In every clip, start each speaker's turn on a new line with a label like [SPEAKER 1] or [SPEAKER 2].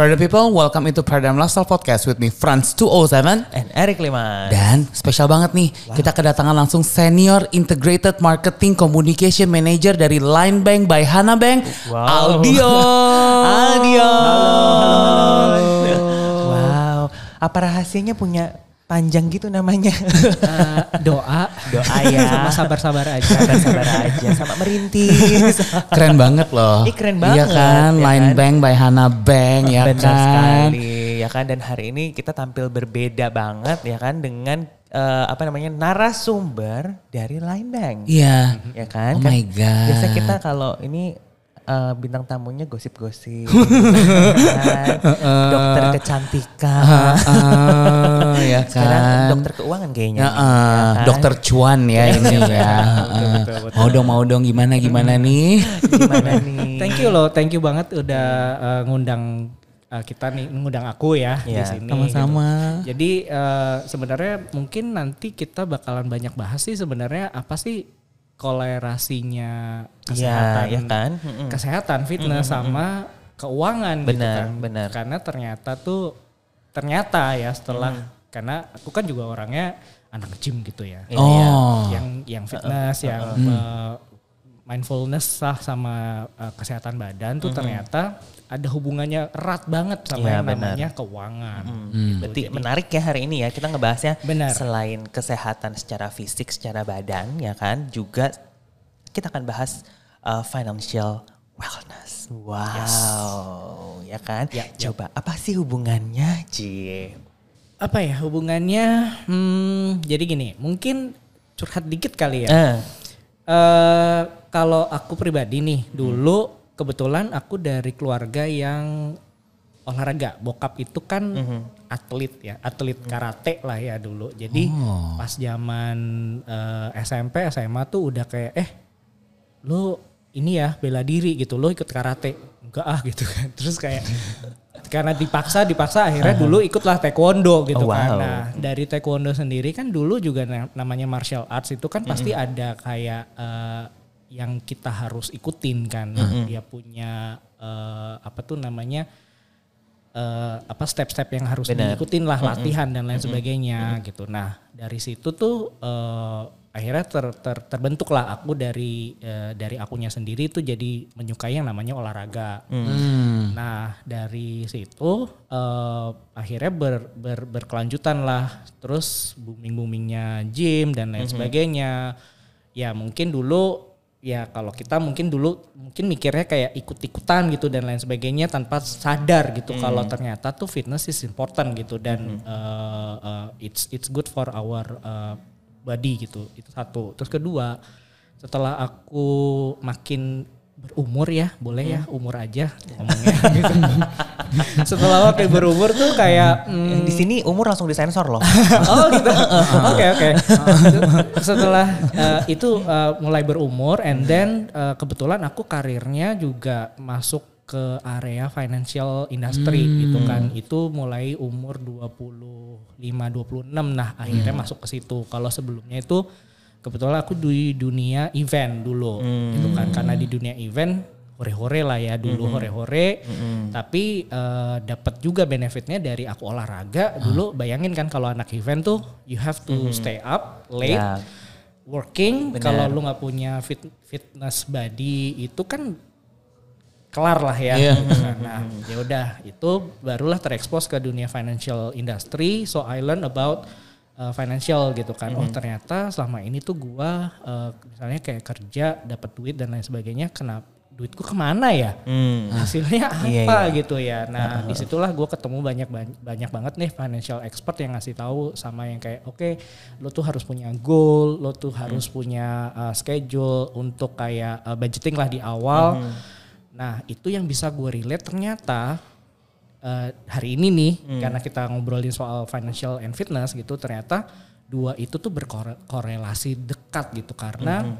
[SPEAKER 1] Para people, welcome into Paradigm Lifestyle Podcast with me Franz 207
[SPEAKER 2] And Eric Liman.
[SPEAKER 1] dan spesial banget nih, kita kedatangan langsung Senior Integrated Marketing Communication Manager dari Line Bank by Hana Bank,
[SPEAKER 2] Wow.
[SPEAKER 1] Aldio.
[SPEAKER 2] Aldio. Wow. Apa rahasianya punya panjang gitu namanya?
[SPEAKER 3] Eh, doa
[SPEAKER 2] Doa ya.
[SPEAKER 3] sama sabar-sabar aja.
[SPEAKER 2] Sabar-sabar aja sama merintis.
[SPEAKER 1] Keren banget loh.
[SPEAKER 2] Ih, keren
[SPEAKER 1] Iya
[SPEAKER 2] banget,
[SPEAKER 1] kan,
[SPEAKER 2] ya
[SPEAKER 1] Line
[SPEAKER 2] kan?
[SPEAKER 1] Bank by Hana Bank ya
[SPEAKER 2] Benar
[SPEAKER 1] kan.
[SPEAKER 2] sekali ya kan dan hari ini kita tampil berbeda banget ya kan dengan eh, apa namanya narasumber dari Line Bank.
[SPEAKER 1] Iya.
[SPEAKER 2] Ya kan?
[SPEAKER 1] Oh
[SPEAKER 2] Kan
[SPEAKER 1] my God.
[SPEAKER 2] Biasa kita kalau ini eh, bintang tamunya gosip-gosip. kan? dokter kecantikan.
[SPEAKER 1] Ah, ya
[SPEAKER 2] Sekarang
[SPEAKER 1] kan.
[SPEAKER 2] dokter keuangan kayaknya.
[SPEAKER 1] Ya,
[SPEAKER 2] nih,
[SPEAKER 1] ah,
[SPEAKER 2] ya kan?
[SPEAKER 1] dokter cuan ya ini ya. Mau dong mau dong gimana gimana nih?
[SPEAKER 2] gimana nih?
[SPEAKER 3] Thank you loh, thank you banget udah eh, ngundang eh, kita nih, ngundang aku ya di
[SPEAKER 2] Iya,
[SPEAKER 3] sini.
[SPEAKER 1] Sama-sama.
[SPEAKER 3] gitu. Jadi eh, sebenarnya mungkin nanti kita bakalan banyak bahas sih sebenarnya apa sih kolerasinya kesehatan,
[SPEAKER 2] ya kan? Mm-mm.
[SPEAKER 3] kesehatan fitness sama keuangan gitu
[SPEAKER 2] Benar,
[SPEAKER 3] kan.
[SPEAKER 2] benar.
[SPEAKER 3] Karena ternyata tuh ternyata ya setelah karena aku kan juga orangnya anak gym gitu ya.
[SPEAKER 2] Iya.
[SPEAKER 1] Oh.
[SPEAKER 3] yang yang fitness, yang uh, mindfulness lah sama uh, kesehatan badan tuh ternyata ada hubungannya erat banget sama
[SPEAKER 2] Iya,
[SPEAKER 3] yang
[SPEAKER 2] benar.
[SPEAKER 3] namanya keuangan.
[SPEAKER 2] Berarti menarik ya hari ini ya kita ngebahasnya
[SPEAKER 3] Benar.
[SPEAKER 2] selain kesehatan secara fisik, secara badan ya kan, juga kita akan bahas uh, financial wellness. Wow, ya kan?
[SPEAKER 3] Ya,
[SPEAKER 2] Coba apa sih hubungannya, Cie?
[SPEAKER 3] Apa ya hubungannya? Hmm, jadi gini, mungkin curhat dikit kali ya.
[SPEAKER 2] Eh,
[SPEAKER 3] Eh, kalau aku pribadi nih, dulu kebetulan aku dari keluarga yang olahraga. Bokap itu kan atlet ya, atlet karate lah ya dulu. Jadi pas zaman eh, SMP, SMA tuh udah kayak eh lu ini ya bela diri gitu, lu ikut karate. Enggak ah gitu kan. Terus kayak karena dipaksa dipaksa akhirnya dulu ikutlah taekwondo gitu
[SPEAKER 2] Oh,
[SPEAKER 3] kan.
[SPEAKER 2] wow.
[SPEAKER 3] Nah, dari taekwondo sendiri kan dulu juga na- namanya martial arts itu kan pasti ada kayak eh, yang kita harus ikutin kan. Dia punya eh, apa tuh namanya eh, apa step-step yang harus
[SPEAKER 2] Benar.
[SPEAKER 3] diikutin lah latihan dan lain sebagainya gitu. Nah, dari situ tuh eh, akhirnya ter, ter- terbentuklah aku dari eh, dari akunya sendiri tuh jadi menyukai yang namanya olahraga.
[SPEAKER 1] Hmm.
[SPEAKER 3] Nah dari situ eh, akhirnya ber, ber- berkelanjutan lah, terus booming boomingnya gym dan lain sebagainya. Ya mungkin dulu ya kalau kita mungkin dulu mungkin mikirnya kayak ikut-ikutan gitu dan lain sebagainya tanpa sadar gitu kalau ternyata tuh fitness is important gitu dan eh, eh, it's it's good for our eh, body gitu itu satu. Terus kedua setelah aku makin berumur ya boleh ya umur aja ngomongnya gitu. setelah makin berumur tuh kayak mm,
[SPEAKER 2] di sini umur langsung disensor loh.
[SPEAKER 3] oh gitu. Oke oke. Setelah eh, itu eh, mulai berumur and then eh, kebetulan aku karirnya juga masuk ke area financial industry gitu kan. Itu mulai umur 25 26 nah akhirnya masuk ke situ. Kalau sebelumnya itu kebetulan aku di dunia event dulu gitu kan. Karena di dunia event hore-hore lah ya dulu hore-hore tapi eh, dapat juga benefitnya dari aku olahraga dulu bayangin kan kalau anak event tuh you have to stay up late
[SPEAKER 2] Ya.
[SPEAKER 3] working kalau lu nggak punya fit, fitness body itu kan kelar lah ya.
[SPEAKER 1] Iya.
[SPEAKER 3] gitu kan. Nah, ya udah itu barulah terekspos ke dunia financial industry. So I learn about uh, financial gitu kan. Oh ternyata selama ini tuh gua uh, misalnya kayak kerja dapat duit dan lain sebagainya, kenapa duitku ke mana ya?
[SPEAKER 2] Hmm.
[SPEAKER 3] hasilnya apa
[SPEAKER 2] Iya,
[SPEAKER 3] gitu ya. Nah, di situlah gue ketemu banyak banyak banget nih financial expert yang ngasih tahu sama yang kayak oke, lo tuh harus punya goal, lo tuh harus punya uh, schedule untuk kayak uh, budgeting lah di awal. Nah, itu yang bisa gue relate ternyata uh, hari ini nih karena kita ngobrolin soal financial and fitness gitu, ternyata dua itu tuh berkorelasi dekat gitu karena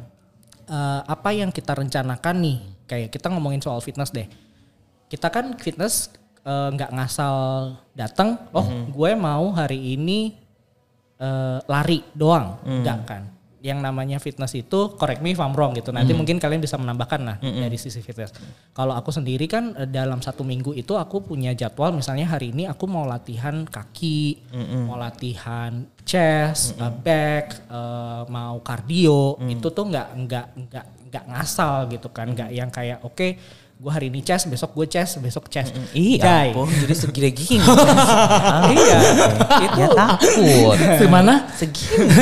[SPEAKER 3] eh, apa yang kita rencanakan nih kayak kita ngomongin soal fitness deh. Kita kan fitness eh, nggak ngasal datang oh gue mau hari ini eh, lari doang. Nggak kan? Yang namanya fitness itu correct me if I'm wrong gitu. Nanti mungkin kalian bisa menambahkan lah dari sisi fitness. Kalau aku sendiri kan eh, dalam satu minggu itu aku punya jadwal misalnya hari ini aku mau latihan kaki, mau latihan chest, eh, back, eh, mau cardio. Itu tuh nggak nggak nggak nggak ngasal gitu kan, nggak yang kayak oke gue hari ini chest, besok gue chest, besok chest.
[SPEAKER 2] Iya,
[SPEAKER 3] Jai.
[SPEAKER 2] ampun, jadi segini gini.
[SPEAKER 3] iya, itu
[SPEAKER 2] ya takut.
[SPEAKER 1] Gimana?
[SPEAKER 2] Segini.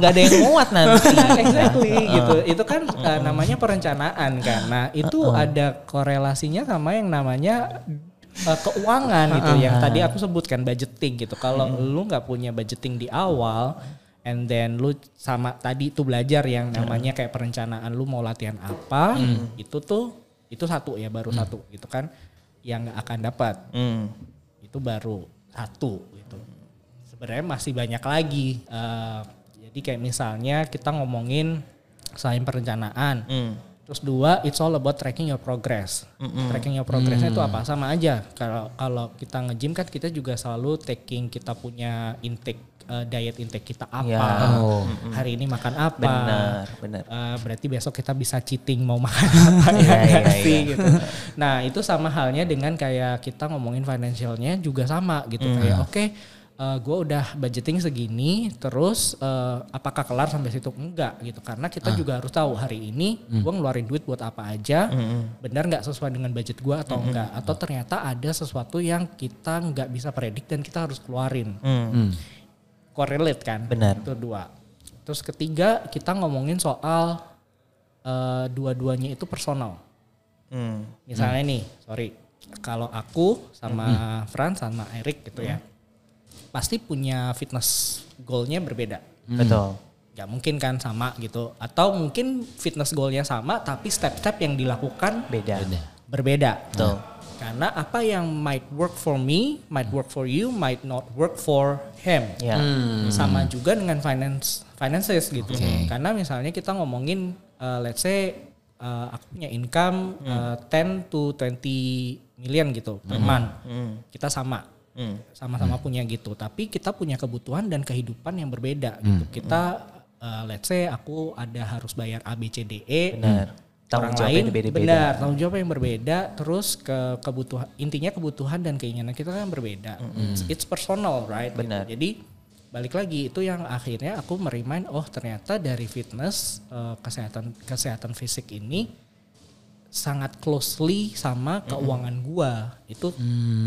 [SPEAKER 2] Gak ada yang muat nanti.
[SPEAKER 3] exactly gitu. Itu kan uh, namanya perencanaan kan. Nah, itu ada korelasinya sama yang namanya uh, keuangan gitu yang tadi aku sebutkan budgeting gitu. Kalau lu nggak punya budgeting di awal and then lu sama tadi tuh belajar yang namanya kayak perencanaan lu mau latihan apa, itu tuh itu satu ya baru satu gitu kan yang nggak akan dapat.
[SPEAKER 2] Hmm.
[SPEAKER 3] Itu baru satu gitu. Sebenarnya masih banyak lagi. eh, jadi kayak misalnya kita ngomongin selain perencanaan.
[SPEAKER 2] Hmm.
[SPEAKER 3] Terus dua, it's all about tracking your progress. Tracking your progressnya itu apa? Sama aja. Kalau kalau kita nge-gym kan kita juga selalu taking kita punya intake eh, diet intake kita apa.
[SPEAKER 2] Ya.
[SPEAKER 3] Hari ini makan apa.
[SPEAKER 2] Benar, benar.
[SPEAKER 3] Eh, berarti besok kita bisa cheating mau makan apa ya nggak
[SPEAKER 2] iya,
[SPEAKER 3] sih gitu. Nah itu sama halnya dengan kayak kita ngomongin financialnya juga sama gitu kayak oke gue udah budgeting segini terus eh, apakah kelar sampai situ enggak gitu karena kita juga harus tahu hari ini gue ngeluarin duit buat apa aja benar nggak sesuai dengan budget gue atau enggak atau ternyata ada sesuatu yang kita nggak bisa predik dan kita harus keluarin
[SPEAKER 2] Hmm.
[SPEAKER 3] Correlate kan
[SPEAKER 2] Benar.
[SPEAKER 3] itu dua terus ketiga kita ngomongin soal eh, dua-duanya itu personal
[SPEAKER 2] Hmm.
[SPEAKER 3] misalnya nih sorry kalau aku sama Fran sama Erik gitu ya pasti punya fitness goalnya berbeda
[SPEAKER 2] Betul.
[SPEAKER 3] nggak mungkin kan sama gitu atau mungkin fitness goalnya sama tapi step-step yang dilakukan
[SPEAKER 2] Beda.
[SPEAKER 3] berbeda
[SPEAKER 2] Betul.
[SPEAKER 3] Karena apa yang might work for me might work for you might not work for him.
[SPEAKER 2] Ya.
[SPEAKER 3] sama juga dengan finance finances gitu. Karena misalnya kita ngomongin uh, let's say uh, aku punya income uh, 10 to 20 million gitu per month. Kita sama.
[SPEAKER 2] Hmm.
[SPEAKER 3] sama-sama punya gitu. Tapi kita punya kebutuhan dan kehidupan yang berbeda gitu. Kita uh, let's say aku ada harus bayar A B C D E
[SPEAKER 2] Benar. Tanggung jawabnya
[SPEAKER 3] lain
[SPEAKER 2] beda-beda.
[SPEAKER 3] benar tanggung jawab yang berbeda terus ke kebutuhan intinya kebutuhan dan keinginan kita kan berbeda it's, it's personal right gitu.
[SPEAKER 2] Benar.
[SPEAKER 3] jadi balik lagi itu yang akhirnya aku merimain oh ternyata dari fitness eh, kesehatan kesehatan fisik ini sangat closely sama keuangan gua itu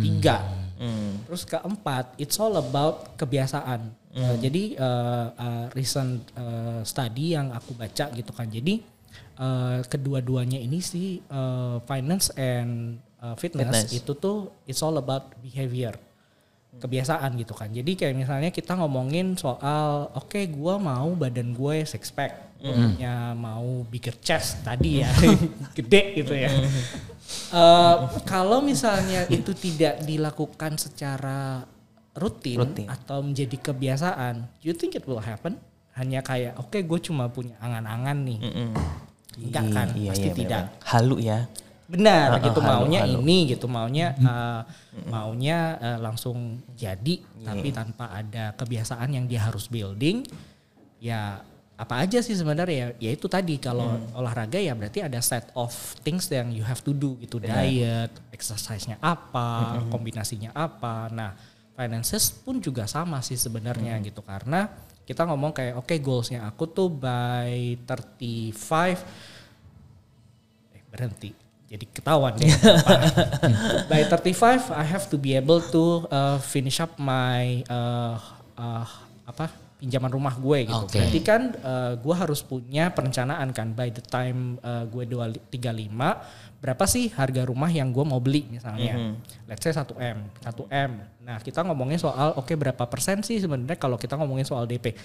[SPEAKER 3] tiga
[SPEAKER 2] Hmm.
[SPEAKER 3] Terus keempat, it's all about kebiasaan. Uh, jadi uh, uh, recent uh, study yang aku baca gitu kan. Jadi uh, kedua-duanya ini sih uh, finance and uh, fitness,
[SPEAKER 2] Fitness.
[SPEAKER 3] itu tuh it's all about behavior. Kebiasaan gitu kan. Jadi kayak misalnya kita ngomongin soal oke gua mau badan gue six pack. Ya mau bigger chest tadi ya. Gede gitu ya. Eh, kalau misalnya itu tidak dilakukan secara rutin,
[SPEAKER 2] Rutin.
[SPEAKER 3] atau menjadi kebiasaan, you think it will happen? Hanya kayak oke gue cuma punya angan-angan nih.
[SPEAKER 2] Mm-mm.
[SPEAKER 3] Enggak kan?
[SPEAKER 2] Iya,
[SPEAKER 3] Pasti
[SPEAKER 2] iya,
[SPEAKER 3] tidak.
[SPEAKER 2] benar-benar. Halu ya.
[SPEAKER 3] Benar
[SPEAKER 2] Uh-uh,
[SPEAKER 3] gitu
[SPEAKER 2] halu,
[SPEAKER 3] maunya
[SPEAKER 2] halu.
[SPEAKER 3] ini gitu maunya eh, maunya eh, langsung jadi tapi tanpa ada kebiasaan yang dia harus building ya apa aja sih sebenarnya ya itu tadi kalau olahraga ya berarti ada set of things yang you have to do gitu diet exercise-nya apa kombinasinya apa nah finances pun juga sama sih sebenarnya gitu karena kita ngomong kayak oke goalsnya aku tuh by 35 eh berhenti. Jadi ketahuan deh by 35 I have to be able to uh, finish up my uh, uh, apa pinjaman rumah gue gitu.
[SPEAKER 1] Oke.
[SPEAKER 3] berarti kan uh, gue harus punya perencanaan kan by the time uh, gue 2, 35 berapa sih harga rumah yang gue mau beli misalnya? Let's say 1 m 1 m. Nah kita ngomongin soal oke berapa persen sih sebenarnya kalau kita ngomongin soal DP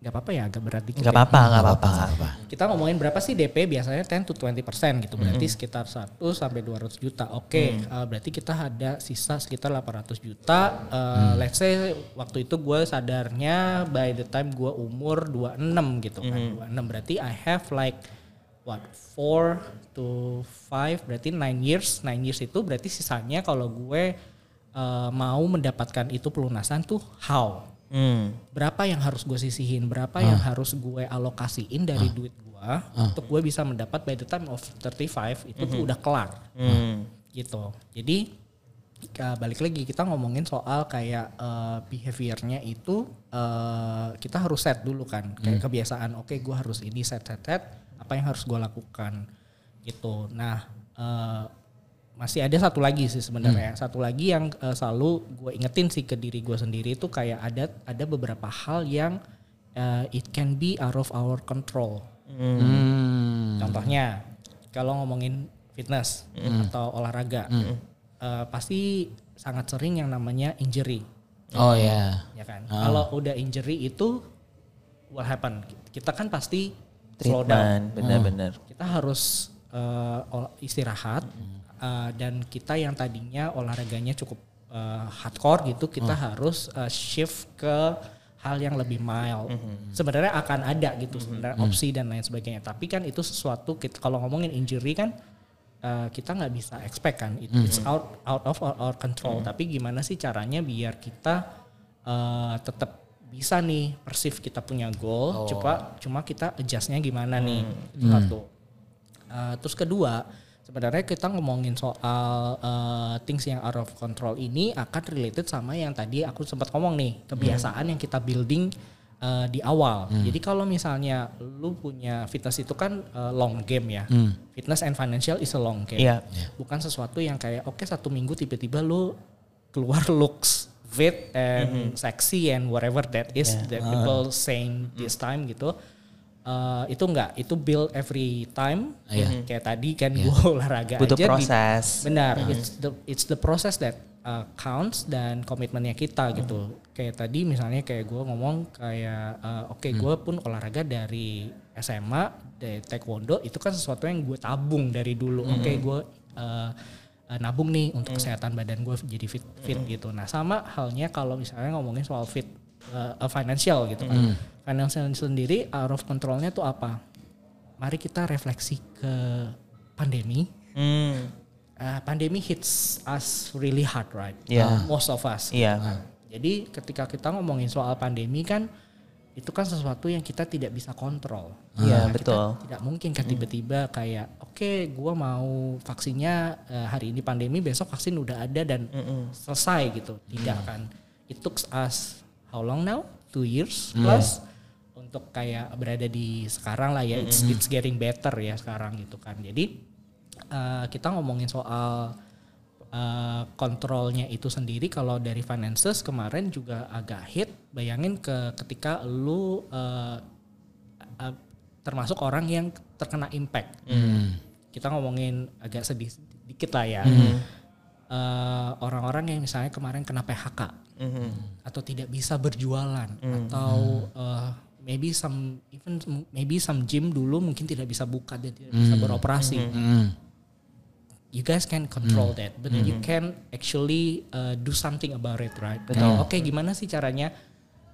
[SPEAKER 3] nggak apa-apa ya agak berat dikit
[SPEAKER 2] Gak
[SPEAKER 3] ya.
[SPEAKER 2] apa-apa, gak apa-apa. apa.
[SPEAKER 3] Kita ngomongin berapa sih DP biasanya 10 to 20 persen gitu. Berarti sekitar 1 sampai 200 juta. Oke, eh, berarti kita ada sisa sekitar 800 juta. Eh, Let's say waktu itu gue sadarnya by the time gue umur 26 gitu kan. 26 berarti I have like what 4 to 5 berarti 9 years. 9 years itu berarti sisanya kalau gue eh, mau mendapatkan itu pelunasan tuh how
[SPEAKER 2] Hmm.
[SPEAKER 3] berapa yang harus gue sisihin, berapa yang harus gue alokasiin dari duit gue untuk gue bisa mendapat by the time of 35 itu tuh udah kelar
[SPEAKER 2] Hmm.
[SPEAKER 3] gitu. Jadi balik lagi kita ngomongin soal kayak eh, behaviornya itu eh, kita harus set dulu kan kayak kebiasaan. Oke, gue harus ini set set set. Apa yang harus gue lakukan gitu. Nah eh, masih ada satu lagi sih sebenarnya. Satu lagi yang eh, selalu gue ingetin sih ke diri gue sendiri itu kayak ada ada beberapa hal yang eh, it can be out of our control.
[SPEAKER 1] Hmm.
[SPEAKER 3] Contohnya kalau ngomongin fitness atau olahraga, eh, pasti sangat sering yang namanya injury,
[SPEAKER 1] Oh ya.
[SPEAKER 3] ya kan? Kalau udah injury itu what happen? Kita kan pasti slow down.
[SPEAKER 2] Treatment, benar-benar.
[SPEAKER 3] Kita harus ol- istirahat eh, dan kita yang tadinya olahraganya cukup eh, hardcore gitu, kita harus eh, shift ke hal yang lebih mild. Sebenarnya akan ada gitu sebenarnya opsi dan lain sebagainya. Tapi kan itu sesuatu kita kalau ngomongin injury kan eh, kita nggak bisa expect kan. It- It's out out of our, our control. Tapi gimana sih caranya biar kita eh, tetap bisa nih perceive kita punya goal. Coba cuma kita adjustnya gimana nih itu satu. Uh, terus kedua, sebenarnya kita ngomongin soal uh, things yang out of control ini akan related sama yang tadi aku sempat ngomong nih, kebiasaan yang kita building uh, di awal. Jadi kalau misalnya lu punya fitness itu kan uh, long game ya. Fitness and financial is a long game.
[SPEAKER 2] Iya.
[SPEAKER 3] Bukan sesuatu yang kayak oke satu minggu tiba-tiba lu keluar looks fit and sexy and whatever that is that people saying this time gitu. Uh, itu enggak, itu build every time. Kayak tadi kan gue olahraga
[SPEAKER 2] Butuh
[SPEAKER 3] aja. di-
[SPEAKER 2] proses.
[SPEAKER 3] benar, it's the it's the process that uh, counts dan komitmennya kita gitu. Kayak tadi misalnya kayak gue ngomong kayak uh, oke gue pun olahraga dari SMA dari taekwondo itu kan sesuatu yang gue tabung dari dulu. Oke gue uh, uh, nabung nih untuk kesehatan badan gue jadi fit fit gitu. Nah sama halnya kalau misalnya ngomongin soal fit uh, uh, financial gitu kan. Financial sendiri out of controlnya tuh apa? Mari kita refleksi ke pandemi
[SPEAKER 2] Hmm.
[SPEAKER 3] uh, pandemi hits us really hard, right?
[SPEAKER 2] Iya.
[SPEAKER 3] Most of us.
[SPEAKER 2] Iya.
[SPEAKER 3] Jadi ketika kita ngomongin soal pandemi kan itu kan sesuatu yang kita tidak bisa kontrol.
[SPEAKER 2] Iya,
[SPEAKER 3] Nah,
[SPEAKER 2] betul.
[SPEAKER 3] Kita tidak mungkin kan tiba-tiba kayak oke gua mau vaksinnya hari ini pandemi besok vaksin udah ada dan selesai gitu. Tidak kan. It took us how long now? Two years plus untuk kayak berada di sekarang lah ya. It's it's getting better ya sekarang gitu kan. Jadi eh, kita ngomongin soal eh, kontrolnya itu sendiri. Kalau dari finances kemarin juga agak hit. Bayangin ke ketika lu eh, eh, termasuk orang yang terkena impact. Kita ngomongin agak sedih dikit lah ya. Eh, orang-orang yang misalnya kemarin kena PHK atau tidak bisa berjualan. Atau eh, maybe some even maybe some gym dulu mungkin tidak bisa buka dan tidak bisa beroperasi. You guys can control that, but you can actually uh, do something about it, right? Kayak, Oke, gimana sih caranya?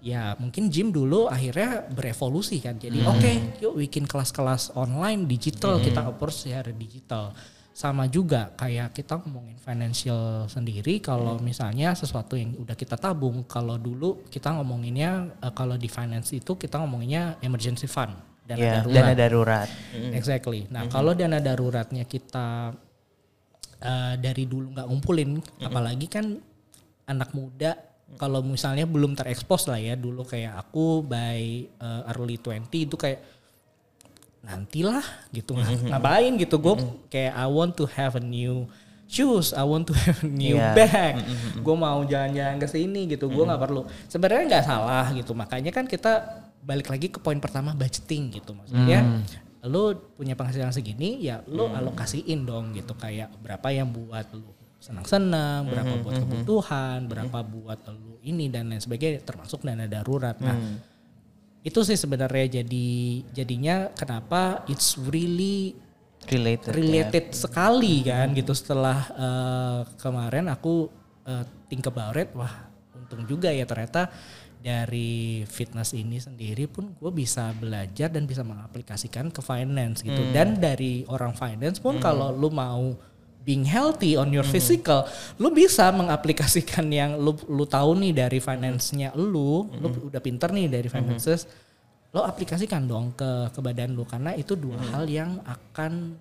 [SPEAKER 3] Ya mungkin gym dulu akhirnya berevolusi kan. Jadi oke, yuk bikin kelas-kelas online digital kita approach secara digital. Sama juga kayak kita ngomongin financial sendiri. Kalau misalnya sesuatu yang udah kita tabung, kalau dulu kita ngomonginnya uh, kalau di finance itu kita ngomonginnya emergency fund dana
[SPEAKER 2] Iya,
[SPEAKER 3] darurat.
[SPEAKER 2] dana darurat.
[SPEAKER 3] Exactly. Nah, kalau dana daruratnya kita eh, dari dulu nggak ngumpulin, apalagi kan anak muda kalau misalnya belum terekspos lah ya dulu kayak aku by eh, early 20 itu kayak nantilah gitu. Ngapain gitu? Gue kayak I want to have a new shoes. I want to have a new
[SPEAKER 2] Iya.
[SPEAKER 3] bag. Gue mau jalan-jalan ke sini gitu. Gue nggak perlu. Sebenarnya nggak salah gitu. Makanya kan kita balik lagi ke poin pertama budgeting gitu maksudnya. Lu punya penghasilan segini ya lu alokasiin dong gitu. Kayak berapa yang buat lu senang-senang berapa buat kebutuhan berapa buat lu ini dan lain sebagainya termasuk dana darurat. Nah itu sih sebenarnya jadi jadinya kenapa it's really
[SPEAKER 2] Related. ya.
[SPEAKER 3] related sekali kan gitu setelah eh, kemarin aku eh, think about it wah untung juga ya ternyata dari fitness ini sendiri pun gue bisa belajar dan bisa mengaplikasikan ke finance gitu dan dari orang finance pun kalau lu mau being healthy on your physical, lu bisa mengaplikasikan yang lu lu tahu nih dari finance-nya lu, lu udah pinter nih dari finances, lo aplikasikan dong ke ke badan lu karena itu dua hal yang akan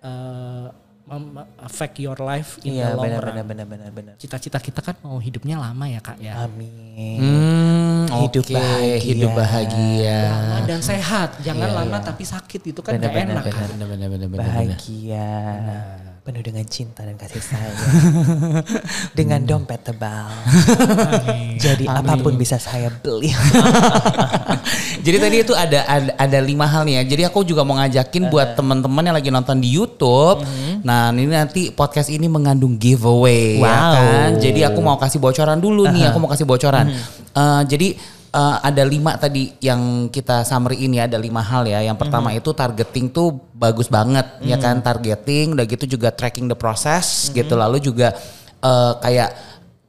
[SPEAKER 3] eh, mem- affect your life in
[SPEAKER 2] Iya
[SPEAKER 3] the long
[SPEAKER 2] benar
[SPEAKER 3] run.
[SPEAKER 2] benar benar benar benar.
[SPEAKER 3] Cita-cita kita kan mau hidupnya lama ya kak ya.
[SPEAKER 2] Amin.
[SPEAKER 1] Hmm,
[SPEAKER 2] Hidup
[SPEAKER 1] oke,
[SPEAKER 2] bahagia.
[SPEAKER 1] hidup bahagia.
[SPEAKER 3] Lama dan sehat, jangan
[SPEAKER 2] Iya,
[SPEAKER 3] lama
[SPEAKER 2] iya.
[SPEAKER 3] tapi sakit itu kan
[SPEAKER 2] Benar,
[SPEAKER 3] gak
[SPEAKER 2] benar,
[SPEAKER 3] enak.
[SPEAKER 2] benar.
[SPEAKER 3] kan.
[SPEAKER 1] Bener, bener, bener, bener, bener.
[SPEAKER 2] Penuh dengan cinta dan kasih sayang. dengan dompet tebal. Jadi apa pun bisa saya beli.
[SPEAKER 1] Jadi tadi itu ada, ada ada lima hal nih ya. Jadi aku juga mau ngajakin buat teman-teman yang lagi nonton di YouTube. Nah ini nanti podcast ini mengandung giveaway ya
[SPEAKER 2] Wow.
[SPEAKER 1] kan. Jadi aku mau kasih bocoran dulu nih. Aku mau kasih bocoran. Eh, jadi eh, ada lima tadi yang kita summary ini ada lima hal ya. Yang pertama itu targeting tuh bagus banget ya kan. Targeting udah gitu juga tracking the process gitu. Lalu juga eh, kayak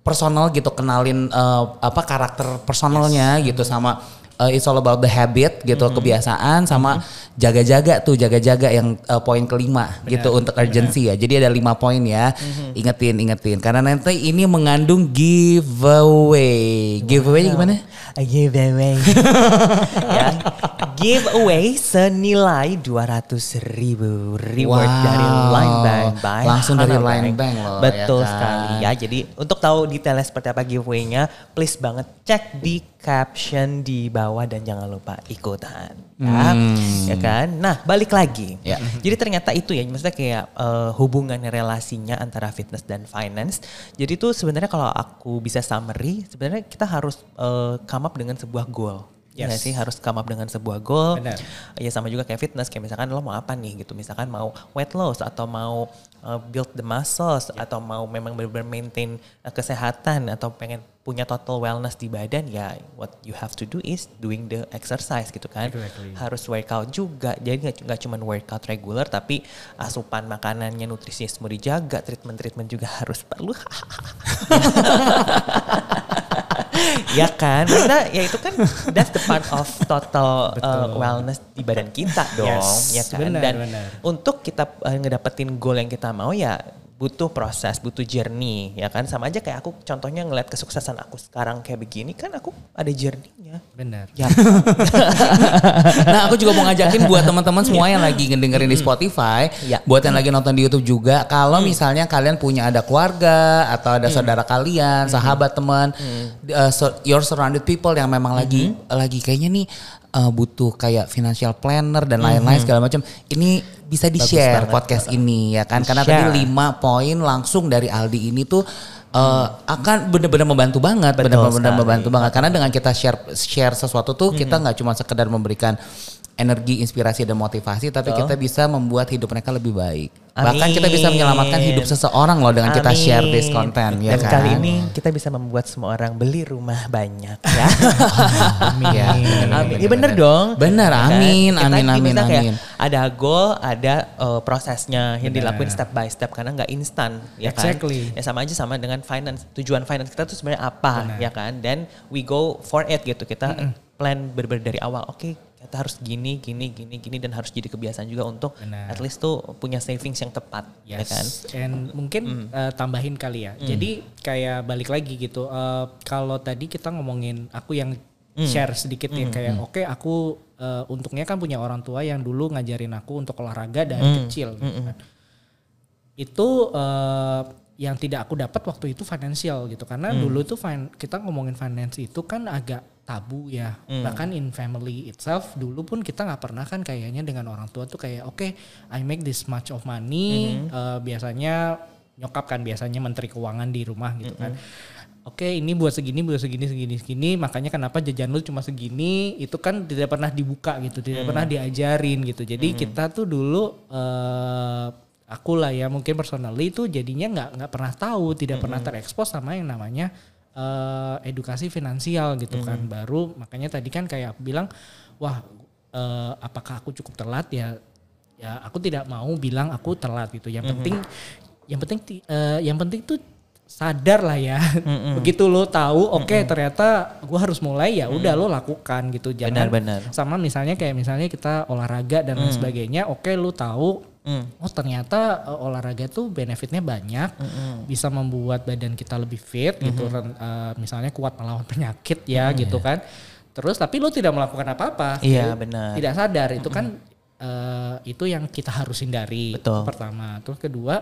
[SPEAKER 1] personal gitu kenalin eh, apa karakter personalnya gitu sama uh, it's all about the habit gitu kebiasaan sama jaga-jaga tuh jaga-jaga yang uh, poin kelima gitu untuk urgency ya jadi ada lima poin ya ingetin ingetin karena nanti ini mengandung giveaway giveaway gimana
[SPEAKER 2] A giveaway. ya. Giveaway senilai 200 ribu reward
[SPEAKER 1] Wow.
[SPEAKER 2] dari Line Bank. by
[SPEAKER 1] Langsung dari Line Bank loh,
[SPEAKER 2] Betul
[SPEAKER 1] ya kan?
[SPEAKER 2] sekali ya. Jadi untuk tahu detailnya seperti apa giveaway-nya, please banget cek di caption di bawah dan jangan lupa ikutan. Ya, ya kan? Nah balik lagi.
[SPEAKER 1] Hmm. Ya.
[SPEAKER 2] Jadi ternyata itu ya, maksudnya kayak eh, hubungan relasinya antara fitness dan finance. Jadi tuh sebenarnya kalau aku bisa summary, sebenarnya kita harus eh, come up dengan sebuah goal. Nggak
[SPEAKER 3] Yes.
[SPEAKER 2] sih harus come up dengan sebuah goal.
[SPEAKER 3] Benar.
[SPEAKER 2] Ya sama juga kayak fitness, kayak misalkan lo mau apa nih gitu. Misalkan mau weight loss atau mau uh, build the muscles atau mau memang benar-benar maintain uh, kesehatan atau pengen punya total wellness di badan ya what you have to do is doing the exercise gitu kan.
[SPEAKER 3] Exactly.
[SPEAKER 2] Harus workout juga. Jadi nggak nggak cuma workout regular tapi asupan makanannya nutrisinya semua dijaga, treatment-treatment juga harus perlu. ya kan? Karena ya itu kan that's the part of total uh, wellness di badan kita dong
[SPEAKER 3] Yes,
[SPEAKER 2] ya kan?
[SPEAKER 3] Benar,
[SPEAKER 2] dan
[SPEAKER 3] benar.
[SPEAKER 2] untuk kita uh, ngedapetin goal yang kita mau ya butuh proses butuh journey ya kan? Sama aja kayak aku contohnya ngeliat kesuksesan aku sekarang kayak begini kan aku ada journey-nya.
[SPEAKER 3] Benar.
[SPEAKER 2] ya.
[SPEAKER 1] Nah aku juga mau ngajakin buat teman-teman semua yang lagi ngedengerin di Spotify,
[SPEAKER 2] Iya.
[SPEAKER 1] buat yang lagi nonton di YouTube juga, kalau misalnya kalian punya ada keluarga atau ada saudara kalian, sahabat teman, uh, so- your surrounded people yang memang lagi lagi kayaknya nih uh, butuh kayak financial planner dan lain-lain segala macam, ini bisa di share
[SPEAKER 2] banget.
[SPEAKER 1] podcast ini ya kan, karena
[SPEAKER 2] Di-share.
[SPEAKER 1] tadi lima poin langsung dari Aldi ini tuh. uh, akan benar-benar membantu banget, benar-benar membantu banget karena dengan kita share share sesuatu tuh kita nggak cuma sekedar memberikan energi, inspirasi dan motivasi, tapi kita bisa membuat hidup mereka lebih baik. Bahkan kita bisa
[SPEAKER 2] Amin.
[SPEAKER 1] menyelamatkan hidup seseorang loh dengan kita share this
[SPEAKER 2] Amin.
[SPEAKER 1] content ya
[SPEAKER 2] dan
[SPEAKER 1] kan.
[SPEAKER 2] kali ini kita bisa membuat semua orang beli rumah banyak ya
[SPEAKER 1] amin. Ya,
[SPEAKER 2] Amin. Ya bener dong.
[SPEAKER 1] Bener,
[SPEAKER 2] Ya kan?
[SPEAKER 1] amin,
[SPEAKER 2] Kita
[SPEAKER 1] amin, amin,
[SPEAKER 2] kayak
[SPEAKER 1] amin.
[SPEAKER 2] Ada goal, ada uh, prosesnya yang dilakuin step by step karena nggak instan, ya kan?
[SPEAKER 3] Exactly.
[SPEAKER 2] Ya sama aja sama dengan finance. Tujuan finance kita tuh sebenarnya apa, ya kan? Dan we go for it gitu. Kita plan bener-bener dari awal. Oke, kita harus gini, gini, gini, gini dan harus jadi kebiasaan juga untuk
[SPEAKER 3] Benar.
[SPEAKER 2] at least tuh punya savings yang tepat, ya
[SPEAKER 3] Yes.
[SPEAKER 2] kan?
[SPEAKER 3] And mungkin eh, tambahin kali ya. Jadi kayak balik lagi gitu. eh, kalau tadi kita ngomongin aku yang share sedikit ya kayak oke aku eh, untungnya kan punya orang tua yang dulu ngajarin aku untuk olahraga dari kecil. gitu kan. Itu eh, yang tidak aku dapat waktu itu financial gitu karena dulu tuh fin- kita ngomongin finance itu kan agak tabu ya. Bahkan in family itself dulu pun kita nggak pernah kan kayaknya dengan orang tua tuh kayak oke I make this much of money. Eh, biasanya nyokap kan biasanya menteri keuangan di rumah gitu kan. Oke ini buat segini buat segini segini segini makanya kenapa jajan lu cuma segini? Itu kan tidak pernah dibuka gitu tidak pernah diajarin gitu. Jadi kita tuh dulu eh aku lah ya mungkin personally itu jadinya nggak nggak pernah tahu tidak pernah terekspos sama yang namanya eh, edukasi finansial gitu kan. Baru makanya tadi kan kayak aku bilang wah eh, apakah aku cukup telat? Ya ya aku tidak mau bilang aku telat gitu. Yang penting yang penting ti- eh, yang penting tuh sadar lah ya. Begitu lo tahu oke ternyata gua harus mulai ya udah lo lakukan gitu. Jangan
[SPEAKER 2] Benar-benar.
[SPEAKER 3] sama misalnya kayak misalnya kita olahraga dan lain sebagainya oke lu tahu oh ternyata uh, olahraga tuh benefitnya banyak, bisa membuat badan kita lebih fit gitu, ren- uh, misalnya kuat melawan penyakit ya gitu kan. Terus tapi lo tidak melakukan apa-apa,
[SPEAKER 2] Iya,
[SPEAKER 3] Jadi,
[SPEAKER 2] benar.
[SPEAKER 3] Tidak sadar. Itu kan uh, itu yang kita harus hindari.
[SPEAKER 2] Betul.
[SPEAKER 3] Pertama, terus kedua